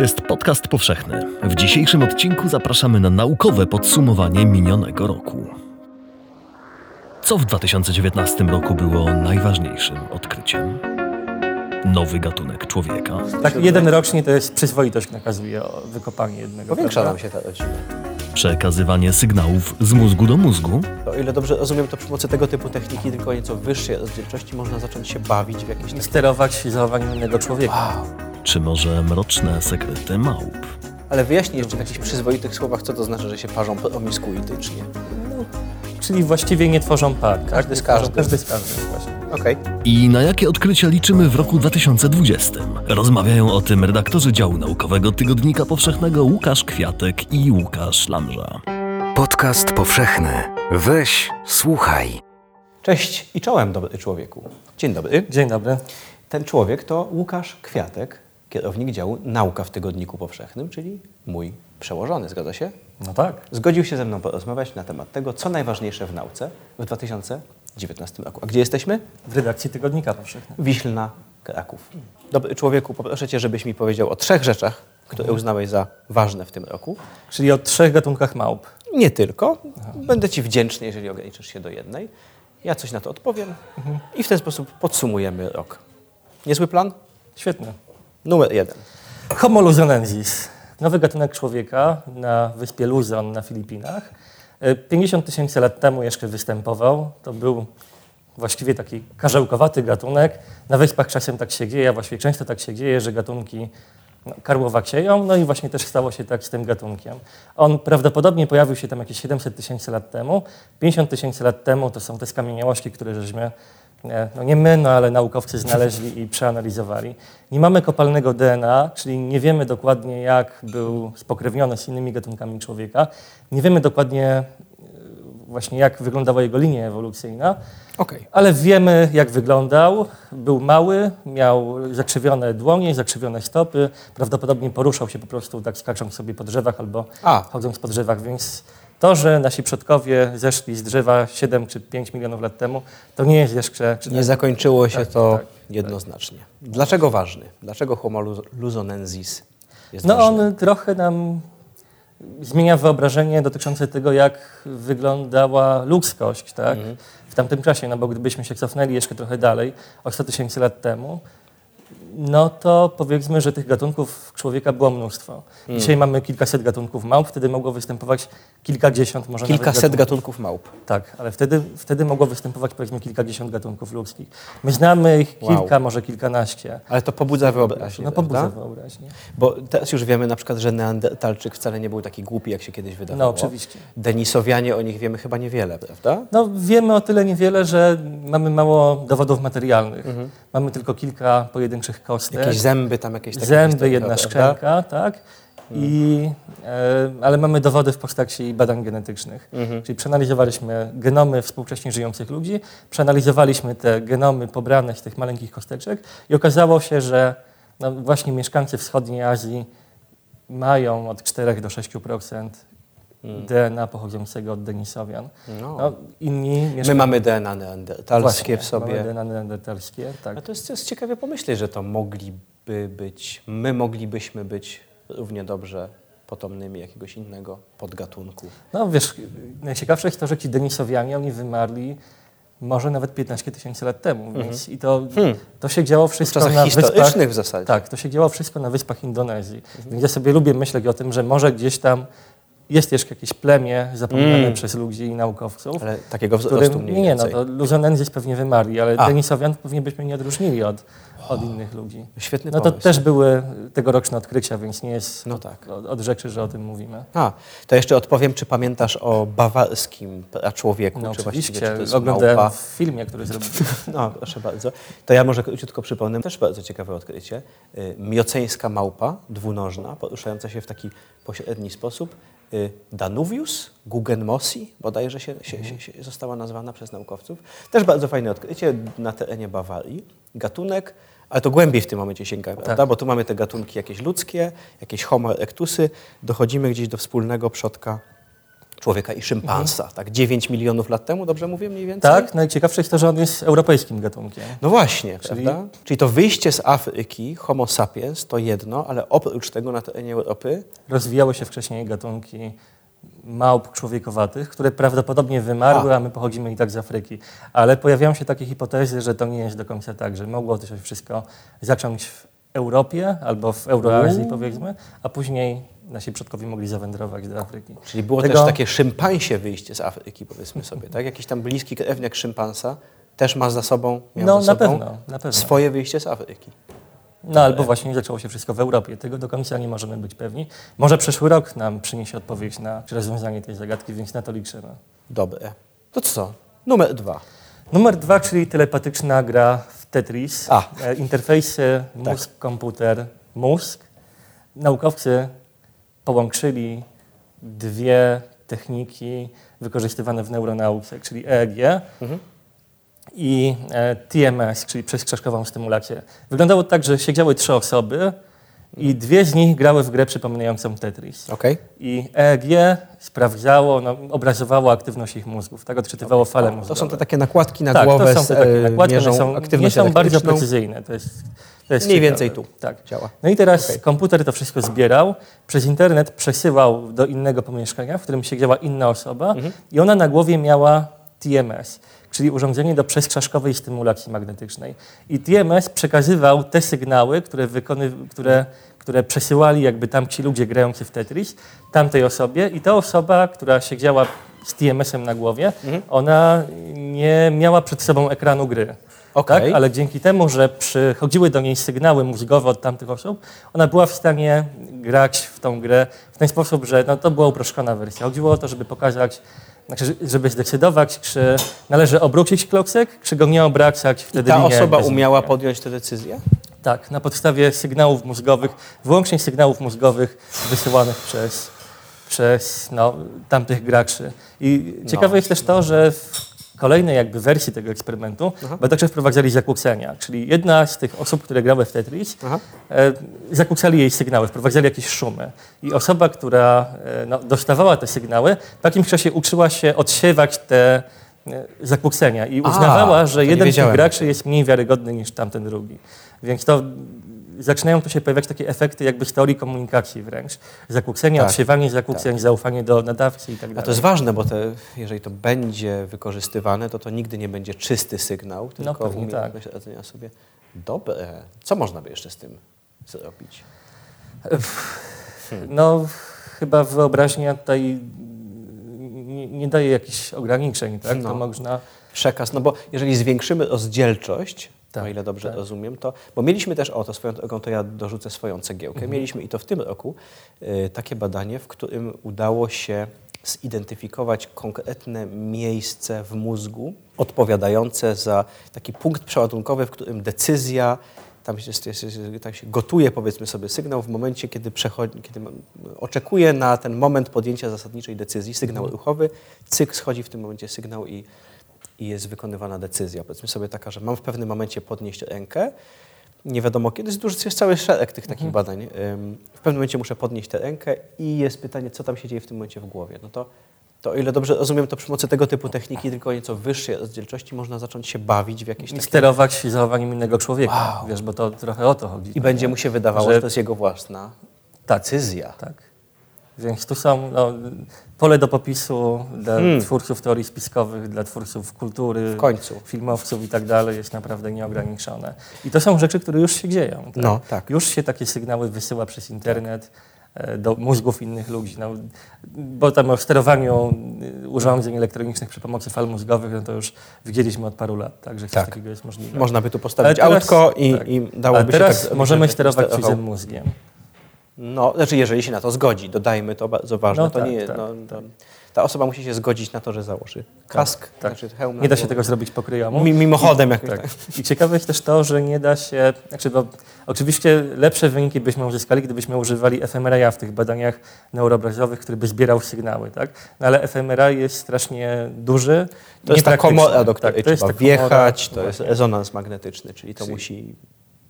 jest podcast powszechny. W dzisiejszym odcinku zapraszamy na naukowe podsumowanie minionego roku. Co w 2019 roku było najważniejszym odkryciem? Nowy gatunek człowieka. Tak, jeden rocznie to jest przyzwoitość nakazuje o wykopanie jednego. Powiększa nam się ta rodzina. Przekazywanie sygnałów z mózgu do mózgu. O ile dobrze rozumiem, to przy pomocy tego typu techniki, tylko nieco wyższej rozdzielczości, można zacząć się bawić w jakieś I sterować zachowaniem innego człowieka. Wow. Czy może mroczne sekrety małp? Ale wyjaśnij jeszcze w jakichś przyzwoitych słowach, co to znaczy, że się parzą promiskuitycznie. Czyli właściwie nie tworzą par. tak? Każdy z każdym. Każdy z każdym, właśnie. Okej. I na jakie odkrycia liczymy w roku 2020? Rozmawiają o tym redaktorzy działu naukowego Tygodnika Powszechnego Łukasz Kwiatek i Łukasz Lamża. Podcast powszechny. Weź, słuchaj. Cześć i czołem, dobry człowieku. Dzień dobry. Dzień dobry. Ten człowiek to Łukasz Kwiatek, kierownik działu Nauka w Tygodniku Powszechnym, czyli mój przełożony, zgadza się? No tak. Zgodził się ze mną porozmawiać na temat tego, co najważniejsze w nauce w 2019 roku. A gdzie jesteśmy? W redakcji Tygodnika Powszechnego. Wiślna, Kraków. Dobry człowieku, poproszę Cię, żebyś mi powiedział o trzech rzeczach, które uznałeś za ważne w tym roku. Czyli o trzech gatunkach małp. Nie tylko. Będę Ci wdzięczny, jeżeli ograniczysz się do jednej. Ja coś na to odpowiem i w ten sposób podsumujemy rok. Niezły plan? Świetnie. Numer jeden. Homo luzonensis. Nowy gatunek człowieka na wyspie Luzon na Filipinach. E, 50 tysięcy lat temu jeszcze występował. To był właściwie taki karzełkowaty gatunek. Na wyspach czasem tak się dzieje, a właściwie często tak się dzieje, że gatunki no, karłowakieją, no i właśnie też stało się tak z tym gatunkiem. On prawdopodobnie pojawił się tam jakieś 700 tysięcy lat temu. 50 tysięcy lat temu to są te skamieniałości, które żeśmy, no nie my, no ale naukowcy znaleźli i przeanalizowali. Nie mamy kopalnego DNA, czyli nie wiemy dokładnie jak był spokrewniony z innymi gatunkami człowieka. Nie wiemy dokładnie e, właśnie jak wyglądała jego linia ewolucyjna. Okej. Ale wiemy, jak wyglądał. Był mały, miał zakrzywione dłonie, zakrzywione stopy. Prawdopodobnie poruszał się po prostu tak skacząc sobie po drzewach albo A. chodząc po drzewach, więc to, że nasi przodkowie zeszli z drzewa 7 czy 5 milionów lat temu, to nie jest jeszcze... Nie zakończyło się Tak, to tak, jednoznacznie. Dlaczego ważny? Dlaczego Homo luz- luzonensis jest No ważny? on trochę nam zmienia wyobrażenie dotyczące tego, jak wyglądała ludzkość tak? Mhm. w tamtym czasie, no bo gdybyśmy się cofnęli jeszcze trochę dalej, o 100 tysięcy lat temu, no to powiedzmy, że tych gatunków człowieka było mnóstwo. Mm. Dzisiaj mamy kilkaset gatunków małp, wtedy mogło występować kilkadziesiąt, może Kilkaset nawet gatunków małp. Tak, ale wtedy, wtedy mogło występować powiedzmy kilkadziesiąt gatunków ludzkich. My znamy ich Wow. kilka, może kilkanaście. Ale to pobudza wyobraźnię, No pobudza prawda? wyobraźnię. Bo teraz już wiemy na przykład, że Neandertalczyk wcale nie był taki głupi, jak się kiedyś wydawało. No oczywiście. Denisowianie o nich wiemy chyba niewiele, prawda? No, wiemy o tyle niewiele, że mamy mało dowodów materialnych. Mamy tylko kilka pojedynczych kostek. Jakieś zęby tam, jakieś takie Zęby, jedna szczęka, tak? I, e, ale mamy dowody w postaci badań genetycznych. Czyli przeanalizowaliśmy genomy współcześnie żyjących ludzi, przeanalizowaliśmy te genomy pobrane z tych maleńkich kosteczek i okazało się, że no właśnie mieszkańcy wschodniej Azji mają od 4 do 6% DNA pochodzącego od Denisowian. No. No, inni My mamy DNA neandertalskie Właśnie, w sobie. Mamy DNA neandertalskie, tak. No to jest, to jest ciekawie pomyśleć, że to mogliby być, my moglibyśmy być równie dobrze potomnymi jakiegoś innego podgatunku. No wiesz, najciekawsze jest to, że ci Denisowianie, oni wymarli może nawet 15 tysięcy lat temu, więc i to, to się działo W wszystko czasach na historycznych wyspach... w zasadzie. Tak, to się działo wszystko na wyspach Indonezji. Więc ja sobie lubię myśleć o tym, że może gdzieś tam jest jeszcze jakieś plemię zapomniane Mm. przez ludzi i naukowców, Ale takiego wzrostu mniej nie, nie, no to Luzonensis pewnie wymarli, ale A. Denisowian pewnie byśmy nie odróżnili od, od innych ludzi. Świetny No to pomysł. też były tegoroczne odkrycia, więc nie jest No tak. od, od rzeczy, że o tym mówimy. A, to jeszcze odpowiem, czy pamiętasz o bawarskim człowieku, No czy oczywiście, to jest oglądałem małpa? w filmie, który zrobiłem. No, proszę bardzo. To ja może króciutko przypomnę. Też bardzo ciekawe odkrycie. Y, Mioceńska małpa, dwunożna, poruszająca się w taki pośredni sposób. Y, Danuvius guggenmossi, bodajże się, się, się, się została nazwana przez naukowców. Też bardzo fajne odkrycie na terenie Bawarii. Gatunek, ale to głębiej w tym momencie sięga, prawda? Bo tu mamy te gatunki jakieś ludzkie, jakieś homo erectusy. Dochodzimy gdzieś do wspólnego przodka człowieka i szympansa. Tak, 9 milionów lat temu, dobrze mówię mniej więcej? Tak, najciekawsze jest to, że on jest europejskim gatunkiem. No właśnie, Czyli- prawda? Czyli to wyjście z Afryki, Homo sapiens, to jedno, ale oprócz tego na terenie Europy Rozwijały się wcześniej gatunki małp człowiekowatych, które prawdopodobnie wymarły, a. my pochodzimy i tak z Afryki. Ale pojawiają się takie hipotezy, że to nie jest do końca tak, że mogło to się wszystko zacząć w Europie albo w Euroazji powiedzmy, a później nasi przodkowie mogli zawędrować do Afryki. Czyli było Tego- też takie szympansie wyjście z Afryki, powiedzmy sobie, tak? Jakiś tam bliski krewniak szympansa też ma za sobą, miał No za na sobą pewno, na pewno. swoje wyjście z Afryki. No albo właśnie zaczęło się wszystko w Europie. Tego do końca nie możemy być pewni. Może przyszły rok nam przyniesie odpowiedź na rozwiązanie tej zagadki, więc na to liczymy. Dobre. To co? Numer dwa. Numer dwa, czyli telepatyczna gra w Tetris. A. E, Interfejsy mózg, komputer, mózg. Naukowcy połączyli dwie techniki wykorzystywane w neuronauce, czyli EEG i e, TMS, czyli przezkrzaczkową stymulację. Wyglądało tak, że siedziały trzy osoby i dwie z nich grały w grę przypominającą Tetris. Okej? I EEG sprawdzało, no, obrazowało aktywność ich mózgów, tak odczytywało fale mózgowe. To są te takie nakładki na tak, głowę, to są te takie e, nakładki, mierzą są, nie są bardzo precyzyjne. To jest, to jest Mniej ciekawe. więcej tu Tak. działa. No i teraz Okej. komputer to wszystko zbierał, przez internet przesyłał do innego pomieszkania, w którym siedziała inna osoba Mhm. i ona na głowie miała TMS, czyli urządzenie do przezkrzaczkowej stymulacji magnetycznej. I TMS przekazywał te sygnały, które, wykony, które, które przesyłali jakby tam ci ludzie grający w Tetris, tamtej osobie i ta osoba, która siedziała z TMS-em na głowie, Mhm. ona nie miała przed sobą ekranu gry. Okej. Tak? Ale dzięki temu, że przychodziły do niej sygnały mózgowe od tamtych osób, ona była w stanie grać w tą grę w ten sposób, że no, to była uproszczona wersja. Chodziło o to, żeby pokazać, znaczy, żeby zdecydować, czy należy obrócić klocek, czy go nie obracać. I Wtedy ta linia osoba umiała podjąć tę decyzję? Tak, na podstawie sygnałów mózgowych, wyłącznie sygnałów mózgowych wysyłanych przez, przez no, tamtych graczy. I ciekawe No. jest też to, że w kolejnej jakby wersji tego eksperymentu badacze wprowadzali zakłócenia, czyli jedna z tych osób, które grały w Tetris, Aha. e, zakłócali jej sygnały, wprowadzali jakieś szumy. I osoba, która e, no, dostawała te sygnały, w jakimś czasie uczyła się odsiewać te e, zakłócenia i A, uznawała, to że jeden z tych graczy jest mniej wiarygodny niż tamten drugi. Więc to zaczynają tu się pojawiać takie efekty jakby z teorii komunikacji wręcz. Zakłócenia, Tak, odsiewanie zakłóceń, zaufanie do nadawcy i tak A dalej. to jest ważne, bo te, jeżeli to będzie wykorzystywane, to to nigdy nie będzie czysty sygnał, tylko No, pewnie umiejętność radzenia sobie. Dobre. Co można by jeszcze z tym zrobić? No, chyba wyobraźnia tutaj nie, nie daje jakichś ograniczeń, tak? No. To można... Przekaz, no bo jeżeli zwiększymy rozdzielczość, Tak, o ile dobrze tak. rozumiem, to, bo mieliśmy też, o to swoją drogą, to ja dorzucę swoją cegiełkę, Mhm. mieliśmy i to w tym roku y, takie badanie, w którym udało się zidentyfikować konkretne miejsce w mózgu odpowiadające za taki punkt przeładunkowy, w którym decyzja, tam się, tam się gotuje powiedzmy sobie sygnał w momencie, kiedy, przechodzi, kiedy oczekuje na ten moment podjęcia zasadniczej decyzji, sygnał Mhm. ruchowy, cyk, schodzi w tym momencie sygnał i, i jest wykonywana decyzja. Powiedzmy sobie taka, że mam w pewnym momencie podnieść rękę, nie wiadomo kiedy, jest, jest cały szereg tych takich badań. Ym, W pewnym momencie muszę podnieść tę rękę i jest pytanie, co tam się dzieje w tym momencie w głowie. No to, to o ile dobrze rozumiem, to przy pomocy tego typu techniki, tylko nieco wyższej rozdzielczości, można zacząć się bawić w jakieś I takie... sterować zachowaniem innego człowieka, Wow. wiesz, bo to trochę o to chodzi. I będzie mu się wydawało, Że- że to jest jego własna Tak, decyzja. tak. Więc tu są no, pole do popisu dla Hmm. twórców teorii spiskowych, dla twórców kultury, filmowców i tak dalej jest naprawdę nieograniczone. I to są rzeczy, które już się dzieją. Tak? No, tak. Już się takie sygnały wysyła przez internet e, do mózgów innych ludzi. No, bo tam o sterowaniu y, urządzeń elektronicznych przy pomocy fal mózgowych, no to już widzieliśmy od paru lat, tak, że coś Tak. takiego jest możliwe. Można by tu postawić teraz- autko i, tak. i dałoby A teraz się tak... możemy sterować cudzym mózgiem. No, znaczy jeżeli się na to zgodzi, dodajmy to bardzo ważne, No to tak, nie tak, no, to, ta osoba musi się zgodzić na to, że założy kask, tak. znaczy hełm Nie da się głowę. tego zrobić po kryjomu. Mi- Mimochodem jakoś Tak. tak. I ciekawe jest też to, że nie da się, znaczy bo oczywiście lepsze wyniki byśmy uzyskali, gdybyśmy używali fMRI w tych badaniach neuroobrazowych, który by zbierał sygnały, tak? No ale fMRI jest strasznie duży. To jest ta komora, do której tak, to jest trzeba wjechać, to jest rezonans magnetyczny, czyli to Czyli- musi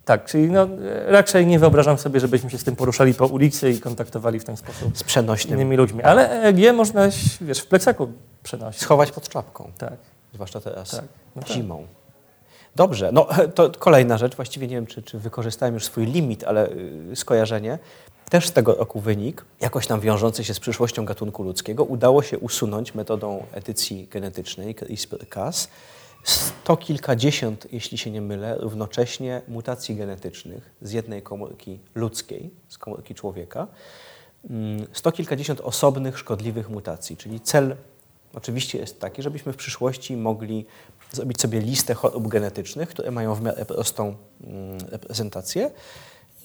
Tak, czyli no, raczej nie wyobrażam sobie, żebyśmy się z tym poruszali po ulicy i kontaktowali w ten sposób Z przenośnym. innymi ludźmi. Ale EEG można, wiesz, w plecaku przenosić. Schować pod czapką, Tak, zwłaszcza teraz tak. No tak. zimą. Dobrze, no to kolejna rzecz, właściwie nie wiem, czy, czy wykorzystałem już swój limit, ale y, skojarzenie. Też z tego roku wynik, jakoś tam wiążący się z przyszłością gatunku ludzkiego, udało się usunąć metodą edycji genetycznej CRISPR-Cas sto kilkadziesiąt, jeśli się nie mylę, równocześnie mutacji genetycznych z jednej komórki ludzkiej, z komórki człowieka, mm, sto kilkadziesiąt osobnych szkodliwych mutacji, czyli cel oczywiście jest taki, żebyśmy w przyszłości mogli zrobić sobie listę chorób genetycznych, które mają w miarę prostą mm, reprezentację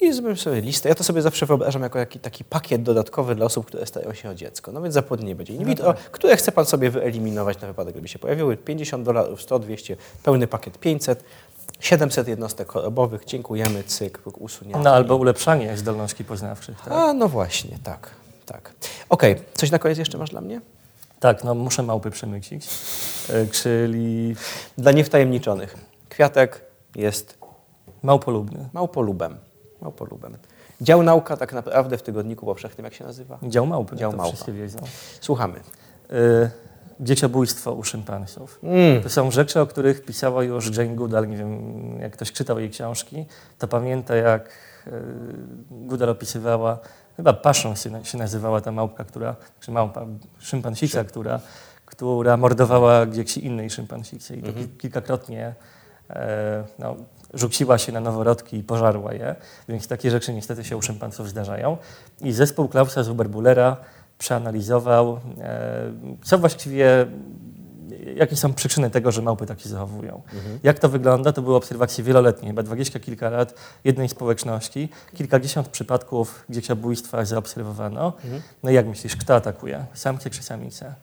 i zrobimy sobie listę. Ja to sobie zawsze wyobrażam jako taki pakiet dodatkowy dla osób, które starają się o dziecko. No więc zapłodnienie będzie in vitro, które chce Pan sobie wyeliminować na wypadek, gdyby się pojawiły. 50 dolarów, 100, 200, pełny pakiet 500, 700 jednostek chorobowych, dziękujemy, cyk, usunięty. No albo ulepszanie zdolności poznawczych. Tak, A, no właśnie, tak, tak. Okej, coś na koniec jeszcze masz dla mnie? tak no muszę małpy przemycić. E, Czyli Dla niewtajemniczonych. Kwiatek jest małpolubny. małpolubem. Małpolubem. Dział nauka tak naprawdę w Tygodniku Powszechnym, jak się nazywa? Dział małpy, Dział małpa. Słuchamy. Y, dzieciobójstwo u szympansów. Mm. To są rzeczy, o których pisała już Jane Goodall. Nie wiem, jak ktoś czytał jej książki, to pamięta, jak y, Goodall opisywała, chyba Paszą się, na- się nazywała ta małpka, która, czy małpa, szympansica, która, która mordowała dzieci innej szympansicy. I to Mhm. ki- kilkakrotnie e, no, rzuciła się na noworodki i pożarła je, więc takie rzeczy niestety się u szympansów zdarzają. I zespół Klausa Zuberbulera przeanalizował, e, co właściwie, jakie są przyczyny tego, że małpy tak się zachowują. Jak to wygląda? To były obserwacje wieloletnie, chyba dwadzieścia kilka lat jednej społeczności. Kilkadziesiąt przypadków dzieciobójstwa zaobserwowano. No i jak myślisz, kto atakuje? Samce czy samice?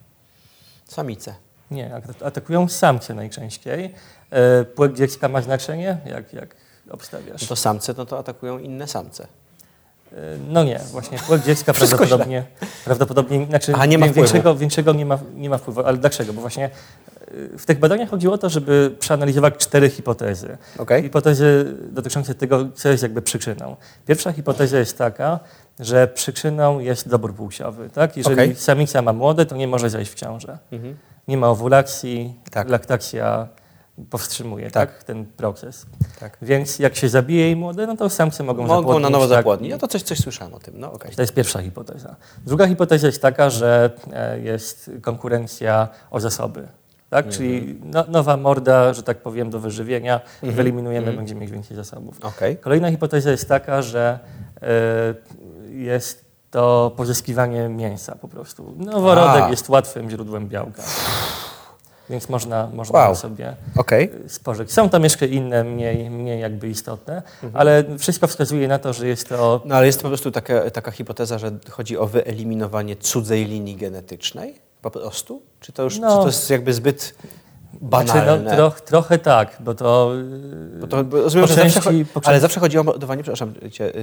Samice. Nie, ak- atakują samce najczęściej. E, Płeć dziecka ma znaczenie? Jak, jak obstawiasz? No to samce, no to atakują inne samce. E, No nie, właśnie płeć dziecka prawdopodobnie, prawdopodobnie znaczy Aha, nie ma wpływu. większego, większego nie, ma, nie ma wpływu. Ale dlaczego? Bo właśnie e, w tych badaniach chodziło o to, żeby przeanalizować cztery hipotezy. Okej. Hipotezy dotyczące tego, co jest jakby przyczyną. Pierwsza hipoteza jest taka, że przyczyną jest dobór płciowy. Tak? Jeżeli Okej. samica ma młode, to nie może zajść w ciążę. Mhm. Nie ma owulacji, Tak. laktacja powstrzymuje Tak. tak. ten proces. Tak. Więc jak się zabije jej młode, no to samce mogą, Mogą na zapłodnić, nowo tak? zapłodnić. Ja to coś, coś słyszałem o tym. No okej. To jest pierwsza hipoteza. Druga hipoteza jest taka, że e, jest konkurencja o zasoby. Tak? Mhm. Czyli no, nowa morda, że tak powiem, do wyżywienia, wyeliminujemy, będziemy mieć więcej zasobów. Mhm. Okej. Kolejna hipoteza jest taka, że e, jest to pozyskiwanie mięsa po prostu. Noworodek A. jest łatwym źródłem białka. Więc można, można Wow. sobie Okej. spożyć. Są tam jeszcze inne, mniej, mniej jakby istotne, Mhm. ale wszystko wskazuje na to, że jest to No ale jest po prostu taka, taka hipoteza, że chodzi o wyeliminowanie cudzej linii genetycznej? Po prostu? Czy to już No. czy to jest jakby zbyt banalne? Znaczy, no, troch, trochę tak, bo to. Bo to bo rozumiem, po zawsze, części- chodzi- po ale zawsze chodzi o mordowanie, przepraszam,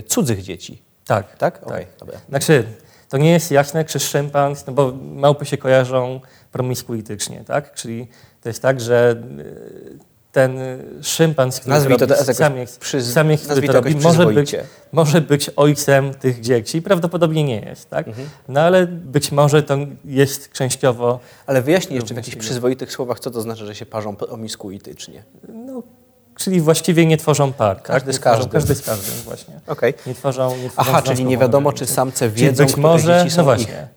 cudzych dzieci, Tak. tak? Okej, dobra. Znaczy, to nie jest jasne, czy szympans, no bo małpy się kojarzą promiskuitycznie, tak? Czyli to jest tak, że y, ten szympans, który Nazwij to robi samiec, przyz- samiec który to robi, może być, może być ojcem tych dzieci. Prawdopodobnie nie jest, tak? Mhm. No ale być może to jest częściowo Ale wyjaśnij jeszcze w jakichś przyzwoitych słowach, co to znaczy, że się parzą promiskuitycznie. No, czyli właściwie nie tworzą par. Każdy tak? z Nie tworzą- każdym. Każdy z każdym, właśnie. Okej. Nie tworzą, nie tworzą Aha, czyli nie wiadomo, czy samce Czyli wiedzą, być które może, dzieci są no właśnie. ich.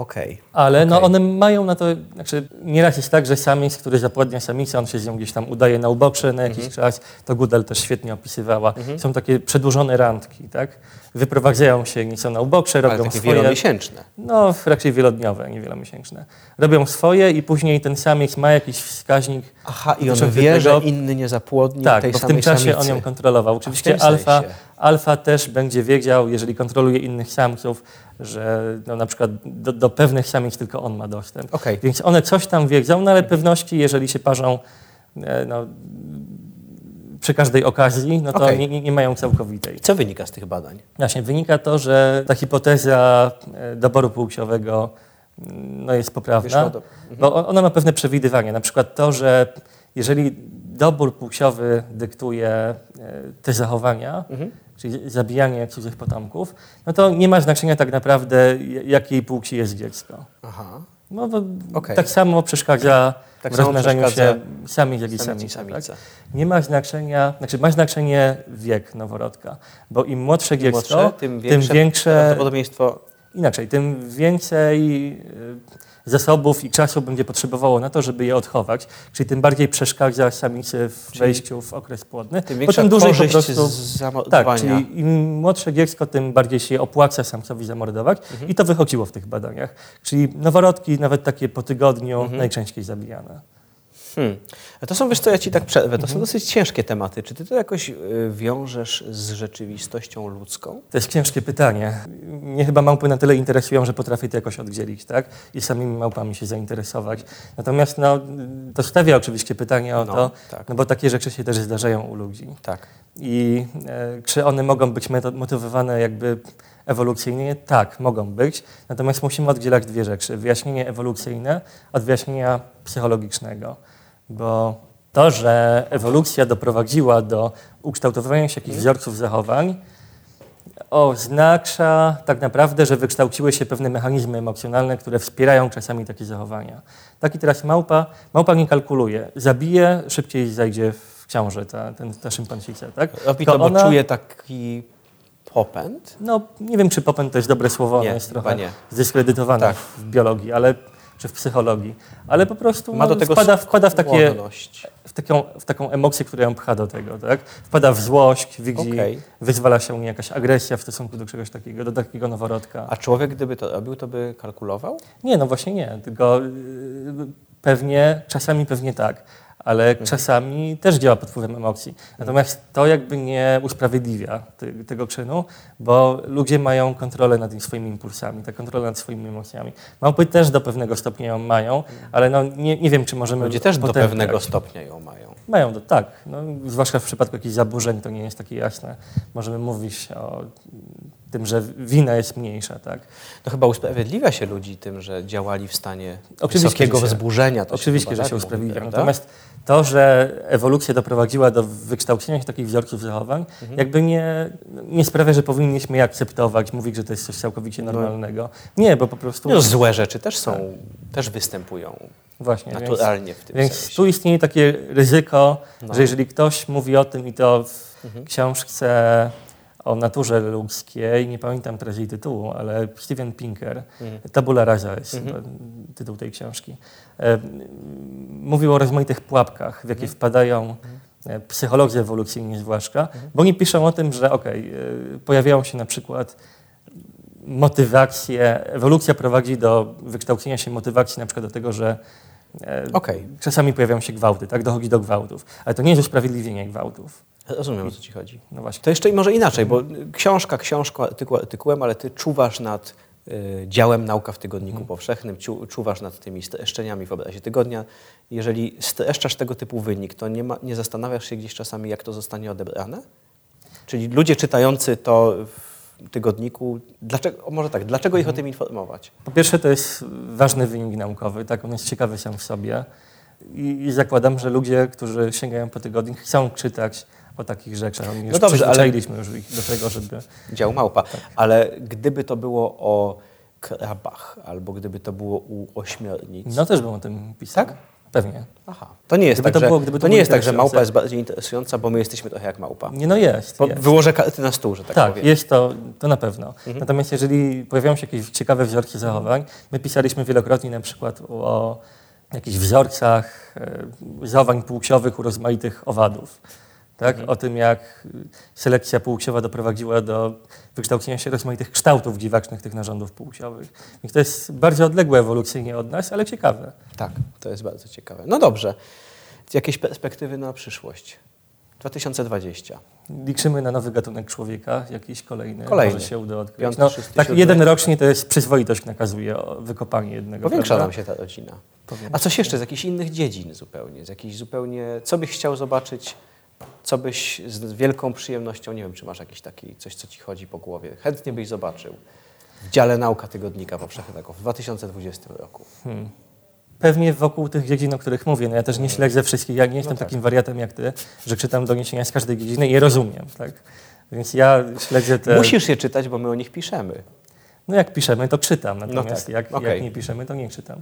Okej. Ale no Okej. one mają na to, znaczy nieraz jest tak, że samiec, który zapładnia samicę, on się z nią gdzieś tam udaje na ubocze na jakiś Mhm. czas, to Goodall też świetnie opisywała. Są takie przedłużone randki, tak? Wyprowadzają się nieco na ubocze, Ale robią takie swoje... wielomiesięczne. No, raczej wielodniowe, nie wielomiesięczne. Robią swoje i później ten samiec ma jakiś wskaźnik Aha, i on wie, tego- że inny nie zapłodni tak, tej bo w tym czasie samicy. on ją kontrolował. Oczywiście alfa, alfa też będzie wiedział, jeżeli kontroluje innych samców, że no, na przykład do, do pewnych samic tylko on ma dostęp. Okej. Więc one coś tam wiedzą, no ale pewności, jeżeli się parzą e, no, przy każdej okazji, no to Okej. nie, nie, mają całkowitej. Co wynika z tych badań? Właśnie wynika to, że ta hipoteza e, doboru płciowego mm, no, jest poprawna, do- bo o- ona ma pewne przewidywania. Na przykład to, że jeżeli dobór płciowy dyktuje e, te zachowania, czyli zabijanie cudzych potomków, no to nie ma znaczenia tak naprawdę, jakiej płci jest dziecko. Aha. No, bo Okej. tak samo przeszkadza Tak w samo rozmnażaniu przeszkadza się samic, jak i samica. Tak? Nie ma znaczenia, znaczy ma znaczenie wiek noworodka, bo im młodsze Im dziecko, młodsze, tym większe, większe prawdopodobieństwo. Inaczej, tym więcej y, zasobów i czasu będzie potrzebowało na to, żeby je odchować, czyli tym bardziej przeszkadza samicy w wejściu w okres płodny. Tym większa Potem dłużej po prostu... z zamordowania. Tak, czyli im młodsze dziecko, tym bardziej się opłaca samcowi zamordować Mhm. i to wychodziło w tych badaniach. Czyli noworodki, nawet takie po tygodniu, Mhm. najczęściej zabijane. Hmm. A to są, wiesz co, ja ci tak przerwę, to Mhm. są dosyć ciężkie tematy. Czy ty to jakoś y, wiążesz z rzeczywistością ludzką? To jest ciężkie pytanie. Mnie chyba małpy na tyle interesują, że potrafię to jakoś oddzielić, tak? I samymi małpami się zainteresować. Natomiast no, to stawia oczywiście pytanie o No, to, tak. no bo takie rzeczy się też zdarzają u ludzi. Tak. I e, czy one mogą być motywowane jakby ewolucyjnie? Tak, mogą być. Natomiast musimy oddzielać dwie rzeczy. Wyjaśnienie ewolucyjne od wyjaśnienia psychologicznego. Bo to, że ewolucja doprowadziła do ukształtowania się jakichś wzorców zachowań, oznacza tak naprawdę, że wykształciły się pewne mechanizmy emocjonalne, które wspierają czasami takie zachowania. Tak i teraz małpa, małpa nie kalkuluje. Zabije, szybciej zajdzie w ciążę ta, ten, ta szympansica. Tak? Robi To to, bo ona- czuje taki popęd? No, nie wiem, czy popęd to jest dobre słowo, ono Nie, jest chyba trochę nie. zdyskredytowane Tak. w biologii, ale, czy w psychologii, ale po prostu Ma do no, tego wpada, wpada w, takie, w, taką, w taką emocję, która ją pcha do tego. Tak? Wpada w złość, widzi, Okej. wyzwala się u niej jakaś agresja w stosunku do czegoś takiego, do takiego noworodka. A człowiek, gdyby to robił, to by kalkulował? Nie, no właśnie nie, tylko yy, pewnie, czasami pewnie tak, ale Mhm. czasami też działa pod wpływem emocji. Natomiast to jakby nie usprawiedliwia ty, tego czynu, bo ludzie mają kontrolę nad swoimi impulsami, ta kontrola nad swoimi emocjami. Małpy też do pewnego stopnia ją mają, ale no nie, nie wiem, czy możemy Ludzie też do pewnego stopnia ją mają. Mają, do, tak. No, zwłaszcza w przypadku jakichś zaburzeń to nie jest takie jasne. Możemy mówić o tym, że wina jest mniejsza, tak. To chyba usprawiedliwia się ludzi tym, że działali w stanie Oczywiście, wysokiego się- wzburzenia. To Oczywiście, chyba że tak się mówi, usprawiedliwia. Natomiast to, że ewolucja doprowadziła do wykształcenia się takich wzorców zachowań, Mhm. jakby nie, nie sprawia, że powinniśmy je akceptować, mówić, że to jest coś całkowicie normalnego. Nie, bo po prostu No, złe rzeczy też są, też występują właśnie. Więc, naturalnie w tym więc sensie. tu istnieje takie ryzyko, No. że jeżeli ktoś mówi o tym i to w Mhm. książce o naturze ludzkiej, nie pamiętam teraz jej tytułu, ale Steven Pinker, Mhm. Tabula Rasa jest chyba tytuł tej książki, e, mówił o rozmaitych pułapkach, w jakie wpadają e, psycholodzy ewolucyjni zwłaszcza, bo oni piszą o tym, że okej, e, pojawiają się na przykład motywacje, ewolucja prowadzi do wykształcenia się motywacji na przykład do tego, że Okej. czasami pojawiają się gwałty, tak, dochodzi do gwałtów, ale to nie jest usprawiedliwienie gwałtów. Rozumiem, o co ci chodzi. No właśnie. To jeszcze może inaczej, bo książka książką, artykuł artykułem, ale ty czuwasz nad y, działem Nauka w Tygodniku Mhm. Powszechnym, ciu, czuwasz nad tymi streszczeniami w obrazie tygodnia. Jeżeli streszczasz tego typu wynik, to nie, ma, nie zastanawiasz się gdzieś czasami, jak to zostanie odebrane? Czyli ludzie czytający to w tygodniku, dlaczego, może tak, dlaczego ich o tym informować? Po pierwsze, to jest ważny wynik naukowy, tak? On jest ciekawy sam w sobie. I, I zakładam, że ludzie, którzy sięgają po tygodnik, chcą czytać o takich rzeczach. Oni już No dobrze, ale- już ich do tego, żeby... Dział małpa. Ale gdyby to było o krabach, albo gdyby to było u ośmiornic, No też bym o tym pisał. Tak? Pewnie. Aha. To nie jest Gdyby tak, to że, było- gdyby to to nie było jest tak, że małpa jest bardziej interesująca, bo my jesteśmy trochę jak małpa. Nie, no jest. Bo jest. wyłożę karty na stół, że tak, Tak, powiem. Mhm. jest to, to na pewno. Natomiast jeżeli pojawiają się jakieś ciekawe wzorki zachowań, my pisaliśmy wielokrotnie na przykład o jakichś wzorcach e, zachowań płciowych u rozmaitych owadów. Tak? Mhm. O tym, jak selekcja płciowa doprowadziła do wykształcenia się rozmaitych kształtów dziwacznych tych narządów płciowych. I to jest bardzo odległe ewolucyjnie od nas, ale ciekawe. Tak, to jest bardzo ciekawe. No dobrze. Jakieś perspektywy na przyszłość? 2020. Liczymy na nowy gatunek człowieka, jakiś kolejny, Kolejny. może się uda odkryć. Piąty, no, tak jeden rocznie to jest przyzwoitość nakazuje o wykopanie jednego. Powiększa prawda? nam się ta rodzina. Powiększa A coś jeszcze z jakichś innych dziedzin zupełnie? Z jakichś zupełnie... Co byś chciał zobaczyć? Co byś z wielką przyjemnością... Nie wiem, czy masz jakiś taki... Coś, co ci chodzi po głowie. Chętnie byś zobaczył. W dziale Nauka Tygodnika Powszechnego w 2020 roku. Hmm. pewnie wokół tych dziedzin, o których mówię. No ja też nie śledzę wszystkich, ja nie jestem tak. takim wariatem jak ty, że czytam doniesienia z każdej dziedziny i je rozumiem. Tak? Więc ja śledzę te... Musisz je czytać, bo my o nich piszemy. No jak piszemy, to czytam, natomiast tak, jak, okej. jak nie piszemy, to nie czytam.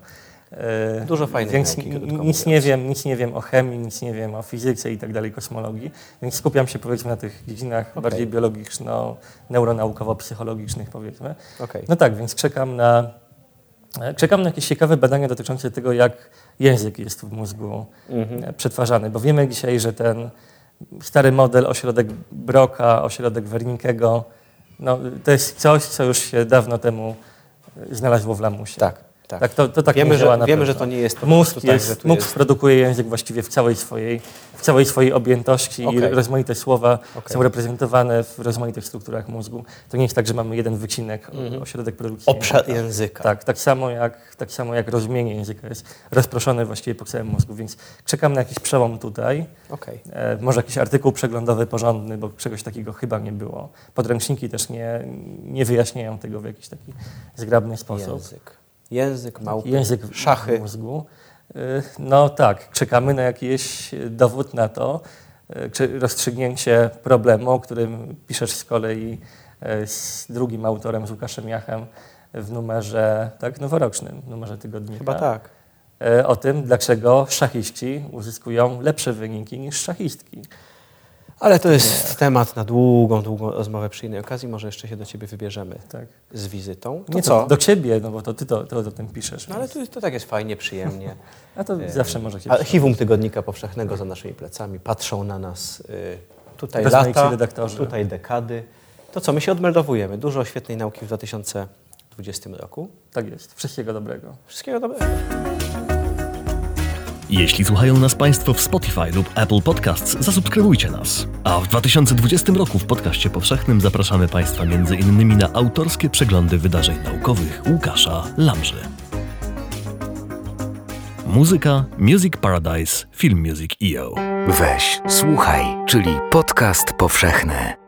E, Dużo fajnych Więc nauki, nic nie wiem, nic nie wiem o chemii, nic nie wiem o fizyce i tak dalej, kosmologii, więc skupiam się powiedzmy na tych dziedzinach Okej. bardziej biologiczno-neuronaukowo-psychologicznych powiedzmy. Okej. No tak, więc czekam na, czekam na jakieś ciekawe badania dotyczące tego, jak język jest w mózgu Mhm. e, przetwarzany, bo wiemy dzisiaj, że ten stary model, ośrodek Broca, ośrodek Wernickiego, no, to jest coś, co już się dawno temu e, znalazło w lamusie. Tak, tak. Tak, to, to tak wiemy, że, wiemy że to nie jest prostu tak, jest, jest... produkuje język właściwie w całej swojej, w całej swojej objętości i Okej. rozmaite słowa Okej. są reprezentowane w rozmaitych strukturach mózgu. To nie jest tak, że mamy jeden wycinek, o- ośrodek produkcji. Obszar języka. Tak, tak samo, jak, tak samo jak rozumienie języka jest rozproszone właściwie po całym mózgu, więc czekam na jakiś przełom tutaj. Okej. E, może jakiś artykuł przeglądowy porządny, bo czegoś takiego chyba nie było. Podręczniki też nie, nie wyjaśniają tego w jakiś taki zgrabny sposób. Język. Język, małpy, Język w szachy. mózgu. Y, No tak, czekamy na jakiś dowód na to, y, czy rozstrzygnięcie problemu, o którym piszesz z kolei y, z drugim autorem, z Łukaszem Jachem w numerze tak, noworocznym, numerze tygodnika. Chyba tak. O tym, dlaczego szachiści uzyskują lepsze wyniki niż szachistki. Ale to jest temat na długą, długą rozmowę przy innej okazji. Może jeszcze się do ciebie wybierzemy Tak. z wizytą. To Nie co? do ciebie, no bo to ty to, to o tym piszesz. No ale to, to tak jest fajnie, przyjemnie. A to zawsze może się Archiwum Tygodnika Powszechnego za naszymi plecami. Patrzą na nas y, tutaj Rozmaici lata, redaktorzy. tutaj dekady. To co, my się odmeldowujemy. Dużo świetnej nauki w 2020 roku. Tak jest. Wszystkiego dobrego. Wszystkiego dobrego. Jeśli słuchają nas Państwo w Spotify lub Apple Podcasts, zasubskrybujcie nas. A w 2020 roku w podcaście powszechnym zapraszamy Państwa innymi na autorskie przeglądy wydarzeń naukowych Łukasza Lamży. Muzyka Music Paradise Film Music EO. Weź, słuchaj, czyli podcast powszechny.